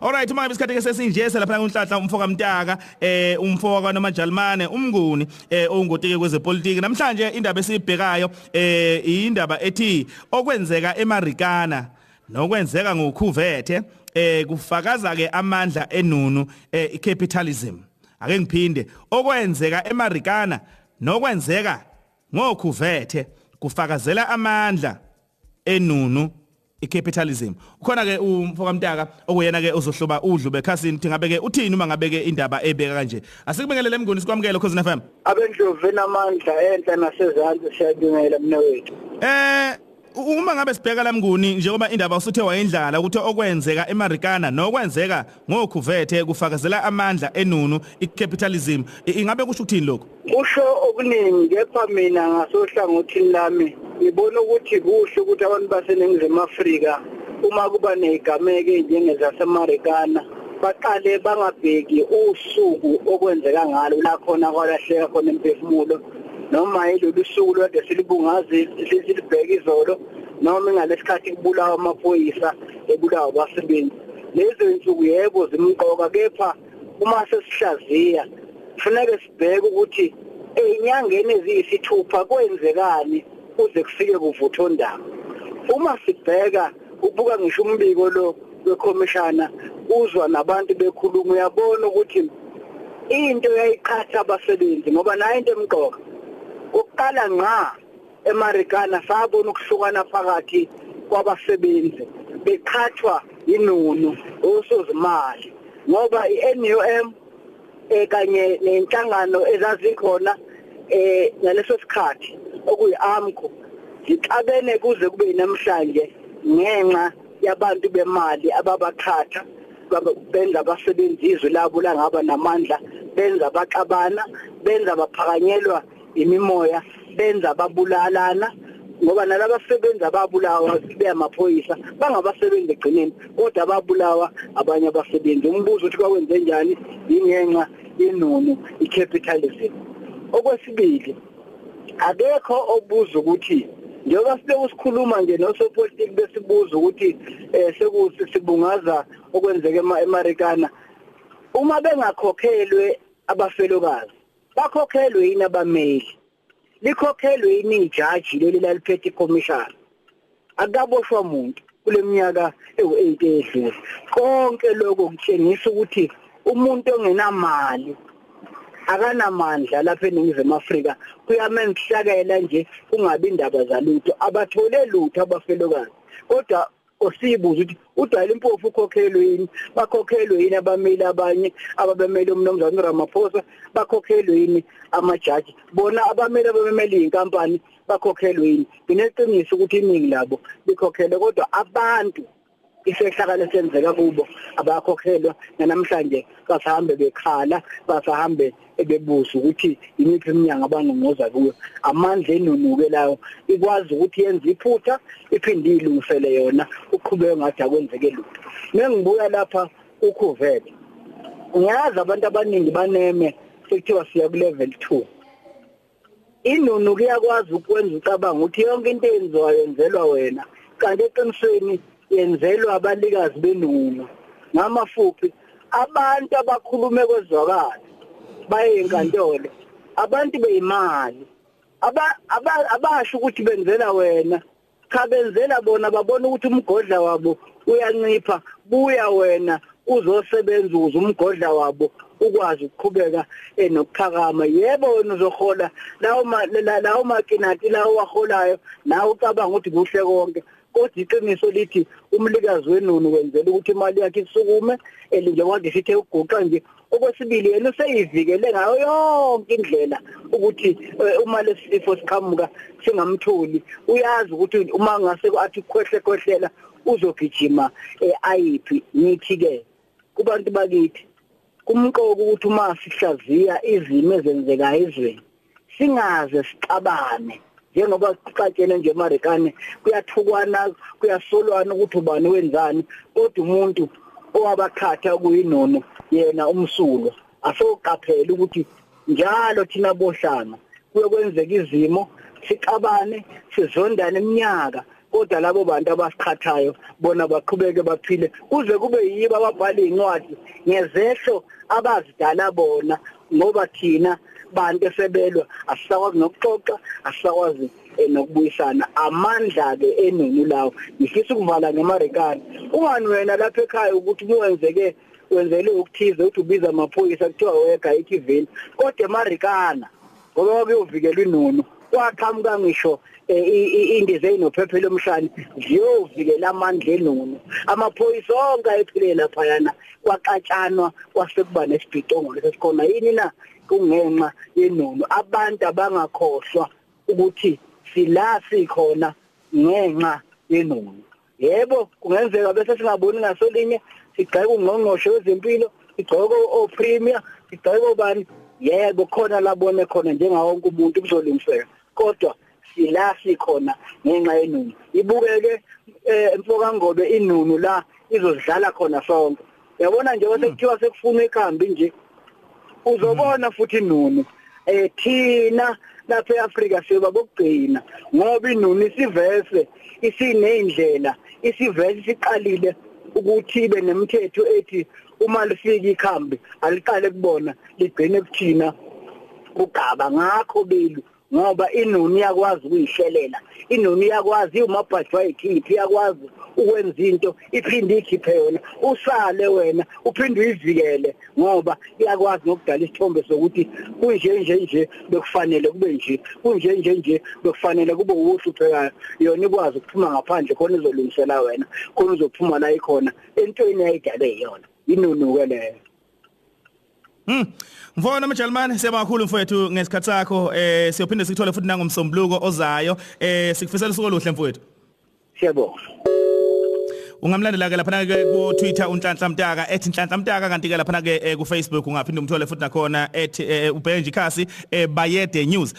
Alright manje isikhathi ke sesinje selapha kunhlahla umfo kaMtaka eh umfo kwaNomajalimane umnguni eh ongotike kwezepolitiki. Namhlanje indaba esibhekayo eh indaba ethi okwenzeka eMarikana nokwenzeka ngokhuvethe eh kufakaza ke amandla enunu eh capitalism. Ake ngiphinde okwenzeka eMarikana nokwenzeka ngokhuvethe kufakazela amandla enunu icapitalism. Ukhona ke umfoka mtaka okuyena ke ozohloba udlu bekhasini thi ngabe ke uthini uma ngabe ke indaba ebeka kanje? Asikubingelele emnguni sikwamukele cause FM abendlovu enamandla enhla nasezantsi siyabingelela mina wethu. Eh uma ngabe sibheka lamnguni njengoba indaba usuthe wayindlala ukuthi okwenzeka eMarikana nokwenzeka ngokhuvethe kufakazela amandla enunu icapitalism ingabe kusho ukuthini lokho kusho okuningi kepha mina ngasohlangothini lami ngibona ukuthi kuhle ukuthi abantu baseningizimu Afrika uma kuba nezigameko njengezasemarikana baqale bangabheki usuku okwenzeka ngalo la khona kwalahleka khona imphefumulo noma yilolu suku lode silibungazi silibheka izolo noma ngalesikhathi kubulawa amaphoyisa ebulawa abasebenzi. Lezo insuku yebo zimqoka kepha uma sesihlaziya kufanele sibheke ukuthi ezinyangeni eziyisithupha kwenzekani kuze kufike kuvuthondaba. Uma sibheka ubuka ngisho umbiko lo wekhomishana uzwa nabantu bekhuluma uyabona ukuthi into yayiqhatha abasebenzi ngoba nayo into emqoka ukuqala ngqa eMarikana sabona ukuhlukana phakathi kwabasebenzi beqhathwa inunu osozimali ngoba iNUM ekanye nenhlangano ezazikhona eh ngaleso sikhathi okuyiAMCO zixabene kuze kube namhlanje ngenxa yabantu bemali ababaqhatha benza abasebenzi izwe labo langaba namandla benza baxabana benza baphakanyelwa imimoya benza babulalana. Ngoba nalabasebenzi ababulawa beyamaphoyisa bangabasebenzi egcineni kodwa babulawa abanye abasebenzi. Umbuzo ukuthi kwakwenze njani? Ingenxa inunu icapitalism. Okwesibili akekho obuza ukuthi njengoba sibe usikhuluma nje nosopolitiki besibuza ukuthi eh sekusibungaza okwenzeka eMarikana uma bengakhokhelwe abafelokazi bakhokhelwe yini abameli? Likhokhelwe yini ijaji leli laliphethe ikomishana akaboshwa umuntu kuleminyaka ewu8 edlule konke lokho kutshengisa ukuthi umuntu ongenamali akanamandla lapha eningizimu Afrika kuyamenza kuhlakela nje kungabi indaba zalutho. Abathole lutho abafelokazi kodwa osibuza ukuthi udala impofu ukhokhelwe yini? Bakhokhelwe yini abameli abanye ababemeli umnomzana Ramaphosa? Bakhokhelwe yini amajaji? Bona abameli abameli inkampani bakhokhelwe yini? Ngineqiniso ukuthi iningi labo likhokhelwe kodwa abantu isehlakalo senzeka kubo abakhokhelwa namhlanje basahambe bekhala basahambe ebebuza ukuthi imiphi iminyanga abangongoza kuyo. Amandla enunuke lawo ikwazi ukuthi yenze iphutha iphinde ilungisele yona uqhubeke ngathi akwenzeke lutho. Mengibuya lapha ukuvele ngiyazi abantu abaningi baneme sekuthiwa siya ku level 2 inunu kuyakwazi ukwenza ucabanga ukuthi yonke into eyenziwayo yenzelwa wena kanti eqinisweni yenzelwa abalikazi benunu ngamafuphi abantu abakhulume kwezwakala baye enkantolo abantu beyimali. Abasho ukuthi benzela wena cha benzela bona babona ukuthi umgodla wabo uyancipha buya wena uzosebenza uze umgodla wabo ukwazi ukuqhubeka enokuphakama yebo wena uzohola lawo lawo makinati lawo waholayo nawe ucabanga ukuthi kuhle konke. Kodwa iqiniso lithi umlikazi wenunu wenzela ukuthi imali yakhe isukume elinjengoba sithe uguqa nje okwesibili yena useyivikele ngayo yonke indlela ukuthi uma lesifo siqhamuka singamtholi uyazi ukuthi uma ngase athi khwehle khwehlela uzogijima ayiphi nithi ke kubantu bakithi kumqoko ukuthi uma sihlaziya izimo ezenzeka ezweni singaze sixabane. Njengoba kuxatshene nje eMarikane kuyathukwana kuyasolwana ukuthi ubani wenzani kodwa umuntu owabakhatha kuyinono yena umsulo. Asoqaphela ukuthi njalo thina bohlanga kuyokwenzeka izimo sixabane sizondane iminyaka kodwa labo bantu abasiqhathayo bona baqhubeke baphile kuze kube yibo ababhala incwadi ngezehlo abazidala bona ngoba thina bantu esebelwa asisakwazi nokuxoxa asisakwazi eh, nokubuyisana. Amandla ke enenu lawo ngifisa ukuvala ngemarekani. Ungani wena lapha ekhaya ukuthi kuwenzeke wenzele ukuthize uthi ubiza amaphoyisa kuthiwa wega eKivini kodwa emarikana ngoba kuyovikela inunu. Kwaqhamuka ngisho eh, i- i- indize inophephelo omhlanje ziyovikela amandla enunu amaphoyisa onke ayephile lapha yana kwaqatshanwa kwasekuba nesibhicongo lesikhona yini na? Kungenxa yenunu abantu abangakhohlwa ukuthi sila sikhona ngenxa yenunu yebo kungenzeka bese singaboni ngasolinye sigxeka ungqongqoshe wezempilo sigxoka o premier sigxeka obani? Yebo khona labone khona njengawo wonke umuntu kuzolungiseka kodwa sila sikhona ngenxa yenunu ibukeke eh, emfoka ngobe inunu la izodlala khona sonke. Yabona nje bese kuthiwa sekufuna ikhambi nje? Uzobona futhi inunu eh thina lapha eAfrika siyoba bokugcina ngoba inunu isivese isinendlela isivese siqalile ukuthi ibe nemithetho ethi uma lifika ikhambi aliqale kubona ligcine kuthina kugaba. Ngakho belu ngoba inuni iyakwazi ukuyihlelela inuni iyakwazi umabhaji wayikhiphi iyakwazi ukwenza into iphinde ikhiphe yona usale wena uphinde uyivikele ngoba iyakwazi nokudala isithombe sokuthi kunje nje nje bekufanele kube nje kunje nje nje bekufanele kube uwuhluphekayo yona ikwazi ukuphuma ngaphandle khona izolungisela wena khona uzophuma la ikhona entweni ayidale yona inunu-ke leyo Mm. Mfowethu Majalmane siyabonga kakhulu mfowethu ngesikhathi sakho eh siyophinde sikuthole futhi nangomsombuluko ozayo eh sikufisela usuku oluhle mfowethu. siyabonga Ungamlandela ke lapha ke ku Twitter unhlanhla mtaka @nhlanhla mtaka kanti ke lapha ke ku Facebook ungaphinde umthole futhi nakhona @ubhenji khasi bayede news